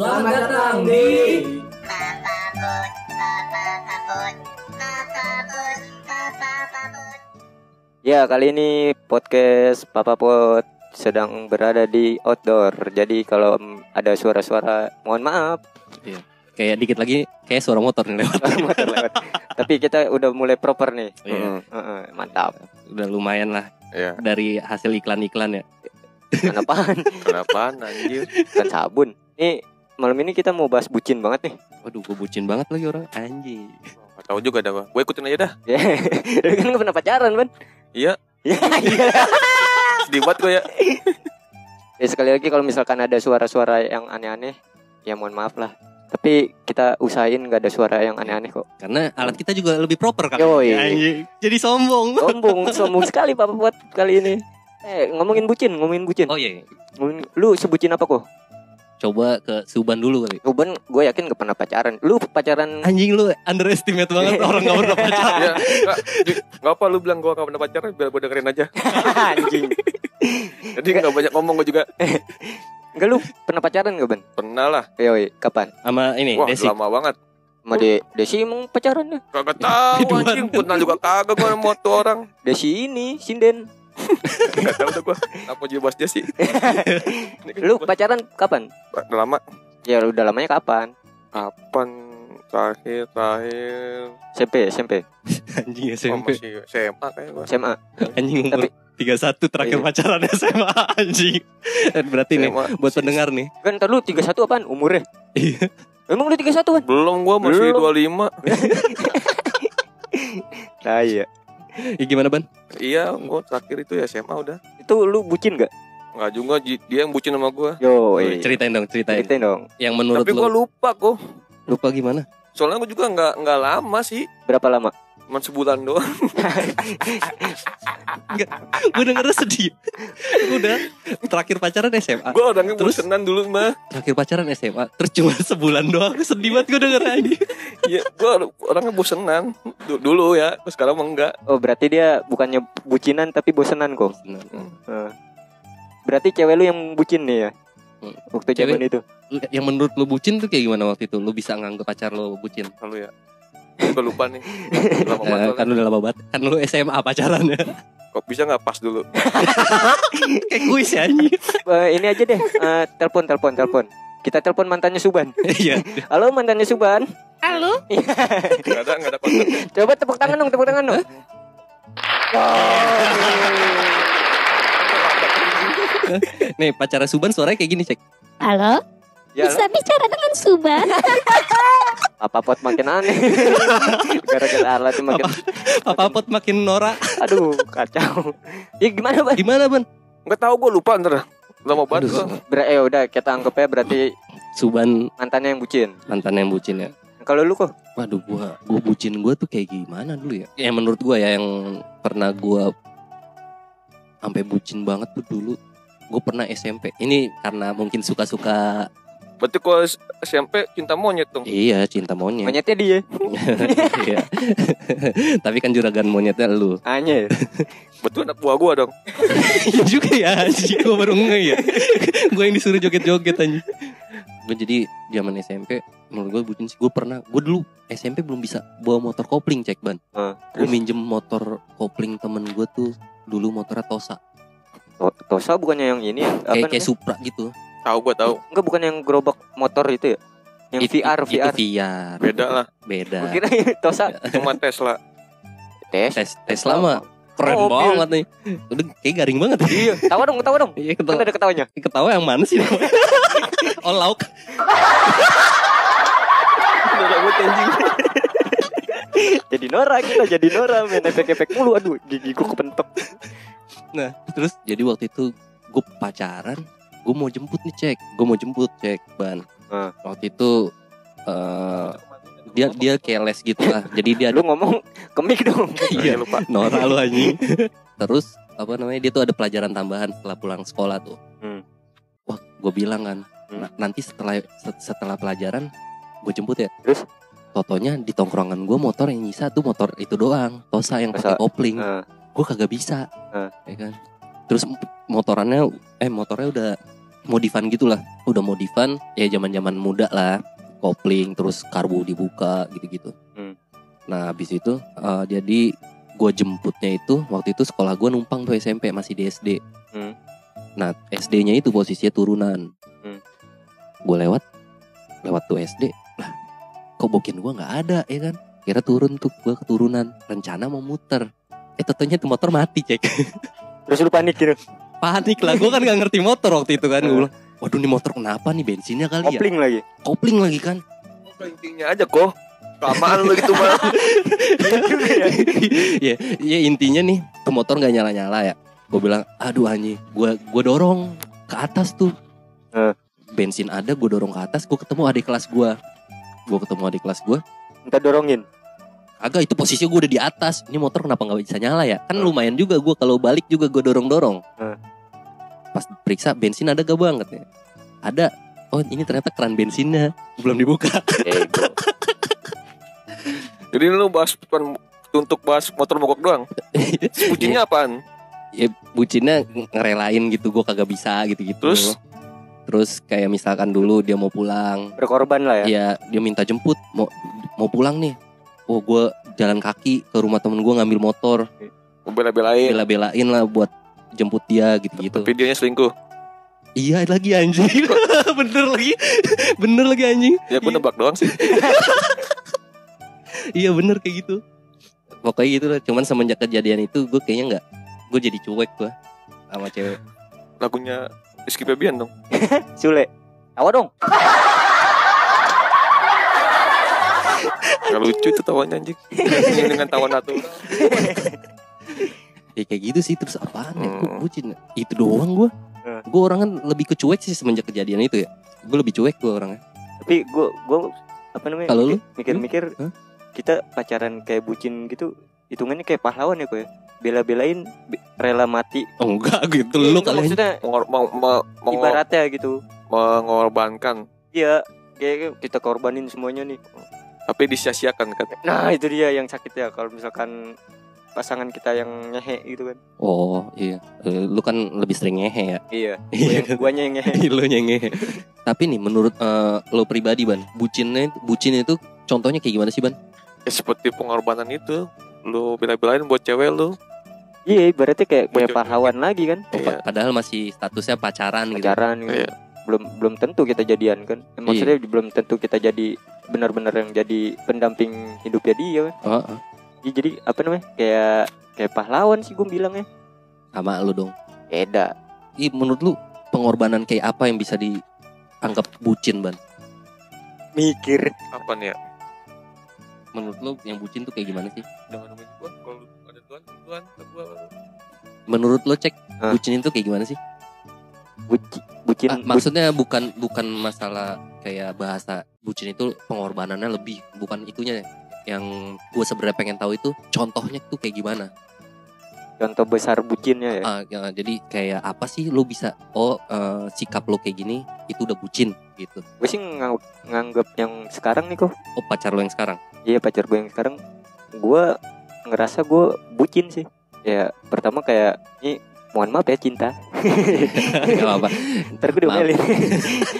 Selamat datang di Ya kali ini podcast Papa Pot sedang berada di outdoor Jadi kalau ada suara-suara mohon maaf Kayak dikit lagi kayak suara motor nih lewat. motor lewat. Tapi kita udah mulai proper nih Iya. Heeh, heeh, Mantap Udah lumayan lah Ya, dari hasil iklan-iklan ya. Kenapaan? kenapa anjir? kan sabun Nih malam ini kita mau bahas bucin banget nih Waduh, gue bucin banget lagi orang anjing. Gak tahu juga dah, gue ikutin aja dah. Ya, kan gak pernah pacaran Ban Iya, Ya, iya. sedih banget gue ya. Ya sekali lagi kalau misalkan ada suara-suara yang aneh-aneh Ya mohon maaf lah Tapi kita usahain gak ada suara yang aneh-aneh kok Karena alat kita juga lebih proper kan. Yoi. Anjing. Jadi sombong. Sombong, sombong sekali Papa buat kali ini Eh ngomongin bucin, ngomongin bucin Oh iya. Ngomongin, Lu sebutin apa kok? Coba ke Suban dulu kali. Ruben gue yakin gak pernah pacaran Lu pacaran Anjing lu underestimate banget orang gak pernah pacaran. Ya, enggak, enggak apa lu bilang gue gak pernah pacaran biar gue dengerin aja. anjing Jadi gak banyak ngomong gue juga. Enggak lu pernah pacaran gak Ben? Pernah lah. Yoi, kapan? Sama ini Wah, Desi. lama banget. Sama De Desi emang pacaran ya? Kagak tahu Biduan. anjing, pernah juga kagak gue mau tuh orang. Desi ini, sinden Gak tahu tuh gue. Apa juga bahas dia sih? Lu pacaran kapan? Udah lama. Ya udah lamanya kapan? Kapan terakhir terakhir SMP, SMP, Anjing oh, SMP. masih SMA kayak gue. SMA Anjing umur Tapi- 31 terakhir Iya. pacaran SMA anjing. Berarti nih SMA. buat pendengar nih. Kan ntar lu 31 apaan umurnya? Iya. Emang lu 31 kan? Belum gue masih Belum. 25 Nah iya Ya gimana Ban? Iya gue terakhir itu ya SMA udah. Itu lu bucin gak? Enggak juga dia yang bucin sama gue Yo, Ceritain dong, ceritain. Ceritain dong. Yang menurut Tapi lu? gue lupa kok. Lupa gimana? Soalnya gue juga nggak nggak lama sih. Berapa lama? Cuma sebulan doang. Gue dengernya sedih. Udah terakhir pacaran SMA Gue orangnya Terus? dulu mah terakhir pacaran SMA terus cuma sebulan doang. Sedih banget gue denger aja Iya gue orangnya bosenan. Du- Dulu ya sekarang mah enggak. Oh berarti dia bukannya bucinan tapi bosenan kok Nah, Eh. Berarti cewek lu yang bucin nih ya? Hmm. Waktu Cewek- zaman itu yang menurut lu bucin tuh kayak gimana waktu itu? Lu bisa nganggep pacar lu bucin? Lalu ya. Gue lupa nih. Lama Eh, banget kan soalnya. udah lama banget. Kan lu SMA pacaran ya. Kok bisa nggak pas dulu? Kayak kuis ya Eh, Ini aja deh. Eh, Telepon, telepon, telepon Kita telepon mantannya Suban. Iya. Halo mantannya Suban. Halo. Gak ada Gak ada kontak. Coba tepuk tangan dong, tepuk tangan dong. Nih pacara Suban suaranya kayak gini cek. Halo, Ya bisa bicara dengan Suban? apa pot makin aneh? Gara-gara alatnya makin apa pot makin norak? Aduh kacau. Ya gimana Ban? gimana ban? Nggak tahu gue lupa ntar Lama banget gua. Ber eh udah kita anggap ya berarti Suban mantannya yang bucin mantan yang bucin ya Kalau lu kok? Waduh gua gua bucin gua tuh kayak gimana dulu ya? Yang menurut gua ya yang pernah gua sampai bucin banget tuh dulu. Gue pernah SMP. Ini karena mungkin suka-suka Berarti kalau SMP cinta monyet dong iya cinta monyet. Monyetnya dia Iya. Tapi kan juragan monyetnya lu. Anjir Betul anak buah gue dong Iya juga ya anjing gua baru nge ya. gua yang disuruh joget-joget anjing. Gue jadi zaman SMP menurut gue bucin sih gue pernah gue dulu SMP belum bisa bawa motor kopling cek ban gue minjem motor kopling temen gue tuh dulu motornya Tosa To- Tosa bukannya yang ini ya? Apa kayak kayak? Supra gitu Tahu gue tahu. Enggak bukan yang gerobak motor itu ya? Yang Itu- VR, itu VR VR Beda lah. Beda. Gua kira Tosa. Cuma Tesla. Tes? Tes Tesla mah keren Mobil. banget nih. Udah kayak garing banget. Iya. Tawa dong, tawa dong. Iya Kan ketawa ada ketawanya. Ketawa yang mana sih? Oh lauk. Jadi Nora kita jadi Nora. Main efek-efek mulu. Aduh gigi gua kepentok. Nah terus jadi waktu itu gue pacaran gue mau jemput nih cek gue mau jemput cek ban Ah. waktu itu eh dia dia kayak les gitu lah jadi dia Lu ngomong kemik dong Iya. lupa Nora lu anjing. Terus apa namanya dia tuh ada pelajaran tambahan setelah pulang sekolah tuh. Hmm. Wah, gue bilang kan Hmm. "Na- nanti setelah se- setelah pelajaran gue jemput ya. Terus? Totonya di tongkrongan gue motor yang nyisa tuh motor itu doang, Tosa yang pakai kopling. Eh, Gue kagak bisa, Hmm. ya kan. Terus motorannya, eh motornya udah modifan gitulah. Udah modifan ya zaman zaman muda lah. Kopling terus karbu dibuka gitu-gitu. Hmm. nah habis itu eh, jadi gue jemputnya itu waktu itu sekolah gue numpang tuh SMP masih di SD Hmm. nah SD-nya itu posisinya turunan. Hmm. gue lewat lewat tuh SD lah kok bokin gue nggak ada ya kan? Kira turun tuh gue keturunan. Rencana mau muter. Eh tentunya tuh motor mati cek. Terus lu panik gitu. Panik lah gue kan nggak ngerti motor waktu itu kan gue bilang waduh nih motor kenapa nih bensinnya kali ya Kopling lagi. kopling lagi kan intinya aja kok. Kelamaan lu gitu mah. ya, ya intinya nih tuh motor nggak nyala nyala ya gue bilang aduh anjing gue gue dorong ke atas tuh Eh. bensin ada gue dorong ke atas gue ketemu adik kelas gue gue ketemu adik kelas gue Minta dorongin. Agak itu posisi gue udah di atas ini motor kenapa nggak bisa nyala ya kan lumayan juga gue kalau balik juga gue dorong dorong Eh. pas periksa bensin ada gak banget ya ada oh ini ternyata keran bensinnya belum dibuka Ego. Jadi lu bahas untuk bahas motor mogok doang. Bucinnya apaan? ya bucinnya ngerelain gitu gue kagak bisa gitu gitu Terus? terus kayak misalkan dulu dia mau pulang Berkorban lah ya. ya dia minta jemput mau mau pulang nih oh gue jalan kaki ke rumah temen gue ngambil motor bela-belain. bela-belain lah buat jemput dia gitu gitu Tapi dianya selingkuh. iya lagi anjing bener lagi bener lagi anjing Ya gue nebak doang sih. iya bener kayak gitu pokoknya gitu lah cuman semenjak kejadian itu gue kayaknya nggak gue jadi cuek gue sama cewek Lagunya Rizky Febian dong. Sule. Tawa dong. Gak lucu itu tawanya anjing. Ini dengan tawa natural. ya kayak gitu sih terus apaan ya gue Hmm. bucin itu doang gue Hmm. gue orang kan lebih ke cuek sih semenjak kejadian itu ya gue lebih cuek gue orangnya Tapi gua gua apa namanya? Kalau lu? mikir- mikir-mikir Hah? kita pacaran kayak bucin gitu hitungannya kayak pahlawan ya kok ya. Bela-belain be- rela mati. oh enggak gitu Iya, lu enggak, kalian maksudnya Mengor, mau, mau, mengor- ibaratnya gitu. mengorbankan. Iya, kayak kita korbanin semuanya nih. Tapi disia-siakan kan. Nah, itu dia yang sakit ya kalau misalkan pasangan kita yang ngehe gitu kan. oh iya Eh, lu kan lebih sering ngehe ya Iya, gua yang guanya yang ngehe. lu yang ngehe tapi nih menurut eh, lo pribadi ban bucinnya bucin itu contohnya kayak gimana sih ban Ya seperti pengorbanan itu. Lu bela-belain buat cewek lu. Iya, berarti kayak kayak Bocor pahlawan lagi kan. Oh, Iya. pa- padahal masih statusnya pacaran gitu Pacaran gitu. Iya. Belum belum tentu kita jadian kan. Eh, Maksudnya belum tentu kita jadi benar-benar yang jadi pendamping hidupnya dia kan. Oh, oh. Iya, jadi apa namanya? Kayak kayak pahlawan sih gue bilangnya. sama lu dong Beda. Ih, menurut lu pengorbanan kayak apa yang bisa dianggap bucin ban Mikir. Apa nih ya? menurut lu yang bucin tuh kayak gimana sih Jangan nemuin gua. Kalau ada tuan, tuan, gua menurut lo cek Hah? bucin itu kayak gimana sih Buci, bucin. Ah, maksudnya bukan bukan masalah kayak bahasa bucin itu pengorbanannya lebih bukan itunya yang gue sebenarnya pengen tahu itu contohnya tuh kayak gimana contoh besar bucinnya ya. Ah, ya, jadi kayak apa sih lo bisa oh eh, sikap lo kayak gini itu udah bucin gitu Gue sih ngang- nganggep yang sekarang nih kok. oh pacar lo yang sekarang Iya pacar gue yang sekarang. Gue ngerasa gue bucin sih. Ya pertama kayak ini mohon maaf ya cinta. Gak apa-apa Ntar gue diomelin.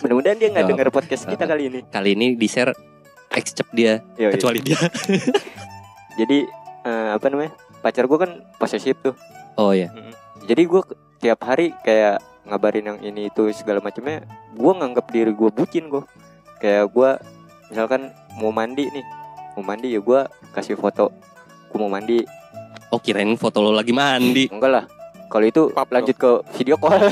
Mudah-mudahan dia nggak Gak denger podcast kita kali ini. kali ini di share excep dia Iya, iya. kecuali dia Jadi eh, apa namanya? Pacar gue kan posesif tuh. oh ya Jadi gue tiap hari kayak ngabarin yang ini itu segala macamnya. Gue nganggap diri gue bucin gue. Kayak gue misalkan mau mandi nih, mau mandi ya gue kasih foto. Gue mau mandi. oh kirain foto lo lagi mandi Enggak lah. Kalau itu Pap lanjut ke video call.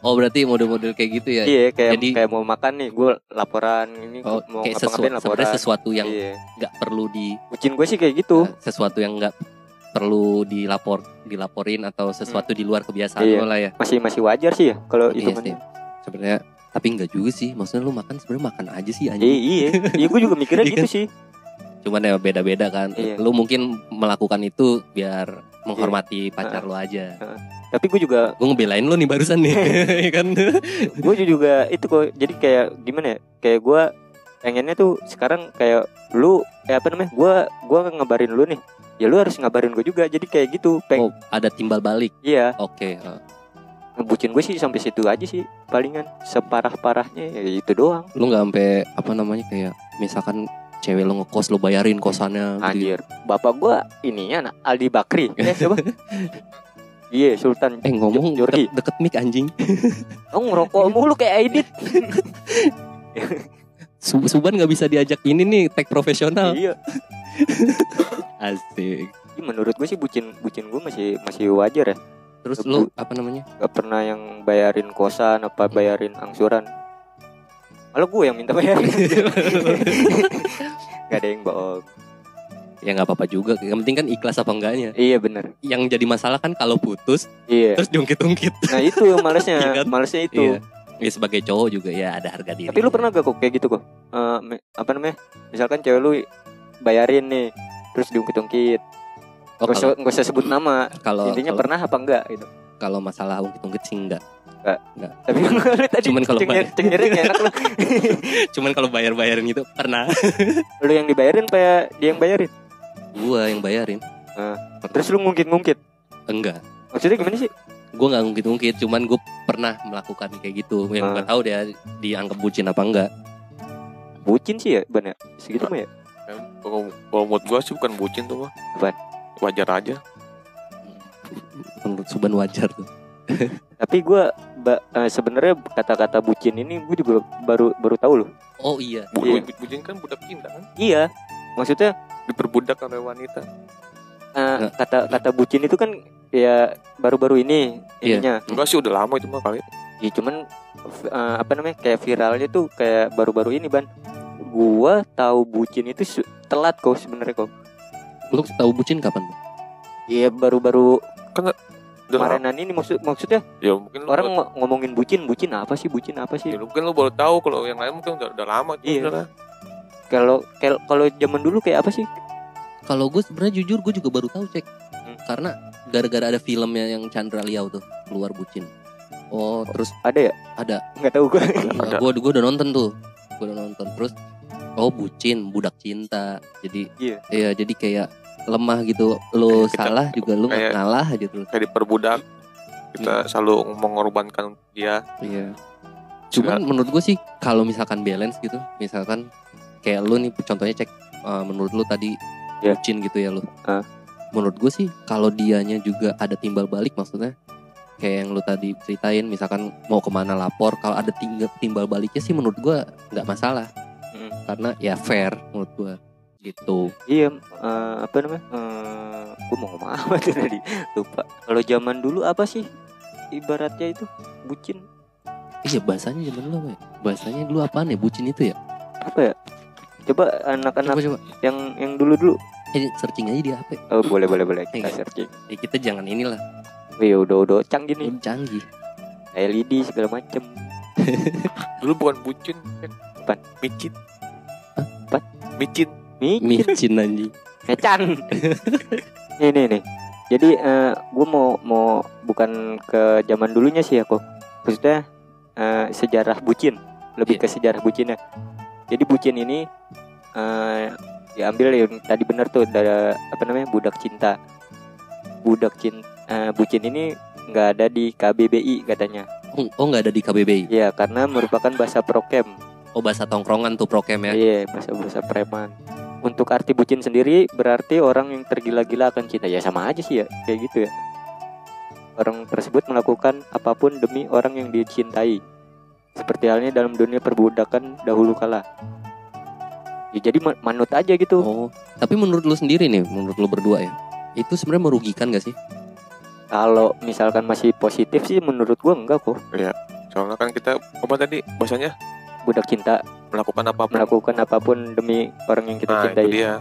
oh berarti model-model kayak gitu ya iya, kayak Jadi- kayak mau makan nih, gue laporan ini oh mau kayak sesuatu laporan. sebenarnya sesuatu yang Iya. nggak perlu di Bucin gue sih kayak gitu. sesuatu yang nggak perlu dilapor dilaporin atau sesuatu di luar kebiasaan Iya. lo lah ya Masih masih wajar sih ya kalau itu Iya sih. sebenarnya tapi nggak juga sih maksudnya lu makan sebenarnya makan aja sih Iya, anjing iya, iya gue juga mikirnya Iya gitu sih. Cuman ya beda-beda kan. Iya. lu mungkin melakukan itu biar menghormati pacar lu aja. Tapi gue juga gue ngebelain lu nih barusan nih ya kan? Gue juga itu kok jadi kayak gimana ya kayak gue pengennya tuh sekarang kayak lu kayak apa namanya gue gue ngabarin lu nih. Ya lu harus ngabarin gue juga jadi kayak gitu peng oh ada timbal balik? Iya. Oke eh. ngebucin gue sih sampai situ aja sih palingan separah parahnya ya itu doang. Lu nggak sampai apa namanya kayak misalkan cewek lo ngekos lo bayarin kosannya gitu. anjir bapak gue ininya anak Aldi Bakri eh siapa iya Sultan Eh ngomong Jordi deket, deket mic anjing. oh ngerokok mulu kayak Aidit Sub- Suban nggak bisa diajak ini nih tag profesional. iya Asik. Ih, menurut gue sih bucin bucin gue masih masih wajar ya Terus lu apa namanya? gak pernah yang bayarin kosan apa bayarin angsuran malah gue yang minta bayarin gak ada yang bohong Ya nggak apa-apa juga. Yang penting kan ikhlas apa enggaknya. iya bener Yang jadi masalah kan kalau putus iya terus jungkit-jungkit. nah itu malesnya Iya kan? malesnya itu Iya. Ya sebagai cowok juga ya ada harga diri. tapi lu pernah gak kok kayak gitu kok Eh, me- apa namanya misalkan cewek lu bayarin nih terus diungkit-ungkit Oh, Gak usah, kalau nggak usah sebut nama kalau intinya kalau- pernah apa enggak gitu kalau masalah ungkit-ungkit sih enggak. Tapi lu tadi Cuman kalau cengir, cengirnya enak lu Cuman kalau bayar-bayarin itu pernah. lu yang dibayarin apa ya dia yang bayarin Gua yang bayarin. terus lu ngungkit-ngungkit Enggak. maksudnya gimana sih Gue nggak ngungkit-ngungkit, cuman gue pernah melakukan kayak gitu. Yang nggak tahu dia dianggap bucin apa enggak. bucin sih ya ban ya segitu mah ya Kalau kalau menurut gua sih bukan bucin tuh mah. Wajar aja. Menurut Suban wajar tuh. tapi gue sebenarnya kata-kata bucin ini gue juga baru baru tahu loh Oh iya. Bu, Iya. bu- bucin kan budak cinta kan. iya maksudnya Diperbudak oleh wanita. eh, Nggak. kata kata bucin itu kan ya baru-baru ini Iya. ininya Enggak sih udah lama itu mah kali. ya cuman eh, apa namanya kayak viralnya tuh kayak baru-baru ini ban gua tahu bucin itu telat kok sebenarnya kok Lu tahu bucin kapan? Bang? iya baru-baru lama. Kemarinan ini maksud maksudnya Ya mungkin lu orang baru- ngomongin bucin bucin apa sih bucin apa ya, sih mungkin lu baru tahu kalau yang lain mungkin udah, udah lama tuh. Iya. kalau kalau kalau zaman dulu kayak apa sih Kalau gue sebenarnya jujur gue juga baru tahu cek. Hmm. Karena gara-gara ada filmnya yang Chandra Liao tuh keluar bucin. Oh terus ada ya ada. nggak tahu gua Ada. Gue gue udah nonton tuh. Gue udah nonton terus. Oh bucin budak cinta. Jadi Iya. iya jadi kayak lemah gitu. Lo Kayak kita- salah juga lo kayak- ngalah aja terus. Kayak diperbudak. Kita selalu mengorbankan dia. Iya. Cuman menurut gue sih kalau misalkan balance gitu, misalkan kayak lu nih contohnya cek uh, menurut lu tadi Iya. bucin gitu ya lu. Ah. Menurut gue sih kalau dianya juga ada timbal balik maksudnya kayak yang lu tadi ceritain misalkan mau ke mana lapor kalau ada timbal baliknya sih menurut gue nggak masalah Mm. karena ya fair menurut gue gitu. Iya, eh, apa namanya? Eh, gue mau ngomong apa tadi? Lupa. Kalau zaman dulu apa sih? Ibaratnya itu bucin Iya bahasanya zaman dulu apa ya? Bahasanya dulu apaan ya bucin itu ya? apa ya? Coba anak-anak Coba coba. yang yang dulu dulu. Eh, searching aja di HP. Oh boleh boleh boleh kita Iya. searching. Ya, kita jangan inilah Oh, iya udah udah canggih nih. belum canggih. LED segala macem. Dulu bukan bucin. Kan? Apaan? Micin. Hah? Apaan? Micin. Micin, Micin anjing. kecan. nih nih nih. Jadi gue mau mau bukan ke zaman dulunya sih aku. Maksudnya eh, sejarah bucin, lebih Iya. ke sejarah bucinnya. Jadi bucin ini eh diambil yang tadi benar tuh dari apa namanya budak cinta. Budak cinta bucin ini nggak ada di KBBI katanya. Oh oh, nggak ada di KBBI. Iya, karena merupakan bahasa prokem. Oh bahasa tongkrongan tuh prokem ya. Iya, bahasa bahasa preman. Untuk arti bucin sendiri berarti orang yang tergila-gila akan cinta. Ya sama aja sih ya, kayak gitu ya. Orang tersebut melakukan apa pun demi orang yang dicintai. Seperti halnya dalam dunia perbudakan dahulu kala. Ya, jadi ma- manut aja gitu. Oh, tapi menurut lu sendiri nih, menurut lu berdua ya, itu sebenarnya merugikan gak sih? Kalau misalkan masih positif sih menurut gua enggak kok. Soalnya kan kita apa tadi bahasanya Budak cinta melakukan apa pun. melakukan apa pun demi orang yang kita nah, cintai. itu dia.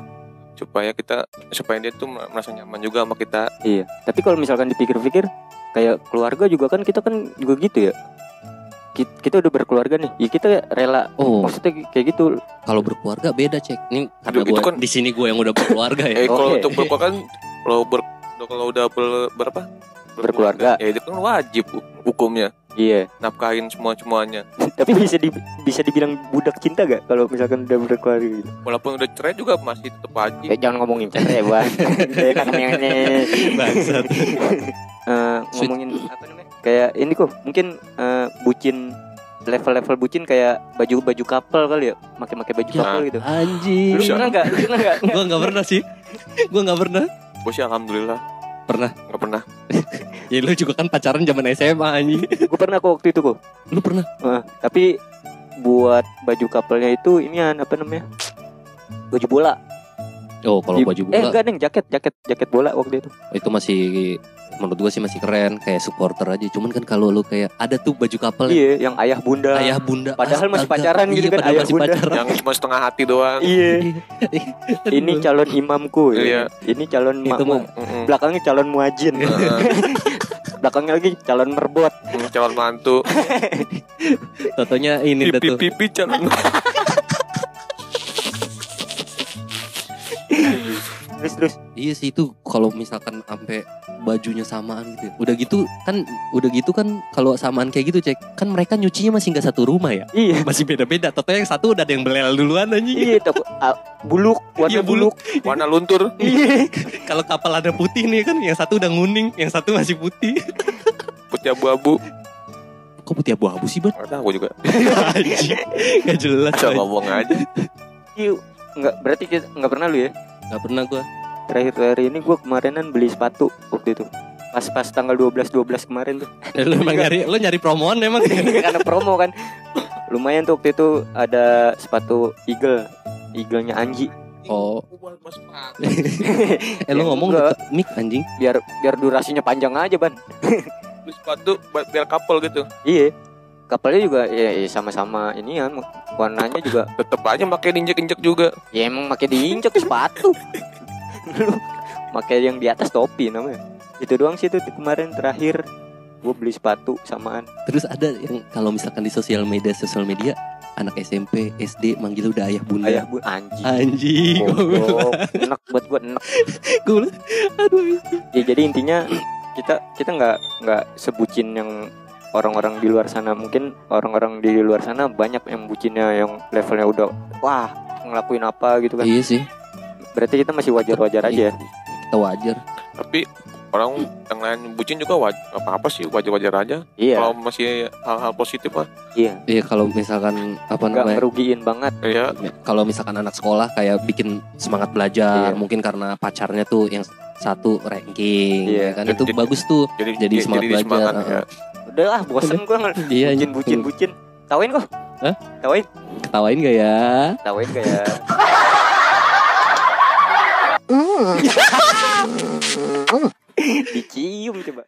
Supaya kita supaya dia tuh merasa nyaman juga sama kita. Iya. Tapi kalau misalkan dipikir-pikir kayak keluarga juga kan kita kan juga gitu ya. Ki- Kita udah berkeluarga nih. Ya kita rela Oh, maksudnya kayak gitu. kalau berkeluarga beda cek. Ini karena gua kan- di sini gue yang udah berkeluarga ya. Eh kalau Oke. untuk berkeluarga kan kalau ber kalau udah ber, berapa? Berkeluarga. Ya itu kan wajib hu- hukumnya Iya. nafkahin semua semuanya. Tapi bisa di, bisa dibilang budak cinta gak kalau misalkan udah berkeluarga gitu? Walaupun udah cerai juga masih tetap wajib. Eh jangan ngomongin cerai, Bang. Saya kan yang ini. Bangsat. Eh, ngomongin apa namanya? kayak ini kok mungkin eh, bucin level-level bucin kayak baju-baju couple kali ya pakai-pakai baju Ya. couple gitu Anjing. lu pernah nggak Lu pernah nggak Gue nggak pernah sih. Gue nggak pernah. Sih alhamdulillah Pernah. nggak pernah. Ya lu juga kan pacaran zaman SMA anjing. gue pernah kok waktu itu kok Lu pernah? Eh, tapi buat baju couple-nya itu ini apa namanya baju bola Oh, kalau baju eh bola enggak neng jaket jaket jaket bola waktu itu itu masih menurut gue sih masih keren kayak supporter aja. Cuman kan kalau lu kayak ada tuh baju couple iya yang ayah bunda ayah bunda Padahal masih astaga. pacaran gitu Iya, kan, padahal ayah masih bunda. pacaran. Yang cuma setengah hati doang. iya ini calon imamku ya. Iya. ini calon Itu makmum mah Mm-mm. belakangnya calon muajin Heeh. belakangnya lagi calon merbot calon mantu. Totonya ini dah Pipi tuh. pipi calon. Terus terus Iya sih itu kalau misalkan sampai bajunya samaan gitu. ya. Udah gitu kan udah gitu kan kalau samaan kayak gitu cek kan mereka nyucinya masih nggak satu rumah ya. iya Masih beda-beda. Toto yang satu udah ada yang belel duluan anjing. iya takut ah, buluk warna Iya, buluk. buluk Warna luntur. iya Kalau kapal ada putih nih kan yang satu udah nguning, yang satu masih putih. Putih abu-abu. Kok putih abu-abu sih, Ban? Gak tahu juga. Anjing. Gak jelas. Anjing. ngomong aja. Iya, nggak berarti kita nggak pernah lu ya Gak pernah gua. terakhir hari ini gue kemarinan beli sepatu waktu itu pas pas tanggal 12 12 kemarin tuh lu emang nyari lu nyari promoan emang. karena promo kan lumayan tuh waktu itu ada sepatu eagle eagle-nya Anji Oh. eh lu ngomong deket mic anjing. biar biar durasinya panjang aja ban Beli sepatu buat biar couple gitu. iya kapalnya juga ya, ya sama-sama ini kan warnanya juga Tetep aja pakai injek-injek juga. ya emang pakai diinjek sepatu lu pakai yang di atas topi namanya itu doang sih tuh kemarin terakhir gue beli sepatu samaan Terus ada yang kalau misalkan di sosial media sosial media anak SMP, SD manggil udah ayah bunda. ayah bu anjing Anjing. Goblok. enak buat gue enak Gua bilang, aduh ya jadi intinya kita kita nggak nggak sebucin yang orang-orang di luar sana mungkin orang-orang di luar sana banyak yang bucinnya yang levelnya udah wah ngelakuin apa gitu kan Iya sih. berarti kita masih wajar-wajar aja ya Kita wajar. Tapi orang yang lain bucin juga waj- apa apa sih wajar-wajar aja. iya Kalau masih hal-hal positif mah. iya Iya kalau misalkan apa nggak namanya? ngerugiin banget Iya. Kalau misalkan anak sekolah kayak bikin semangat belajar, Iya. mungkin karena pacarnya tuh yang satu ranking, Iya. ya kan Jadi- itu jadi- bagus tuh. Jadi Jadi semangat belajar, semangat, heeh. Ya. udahlah bosen gue Iya, bucin bucin bucin tawain kok Hah? tawain Ketawain gak ya? tawain kayak dicium coba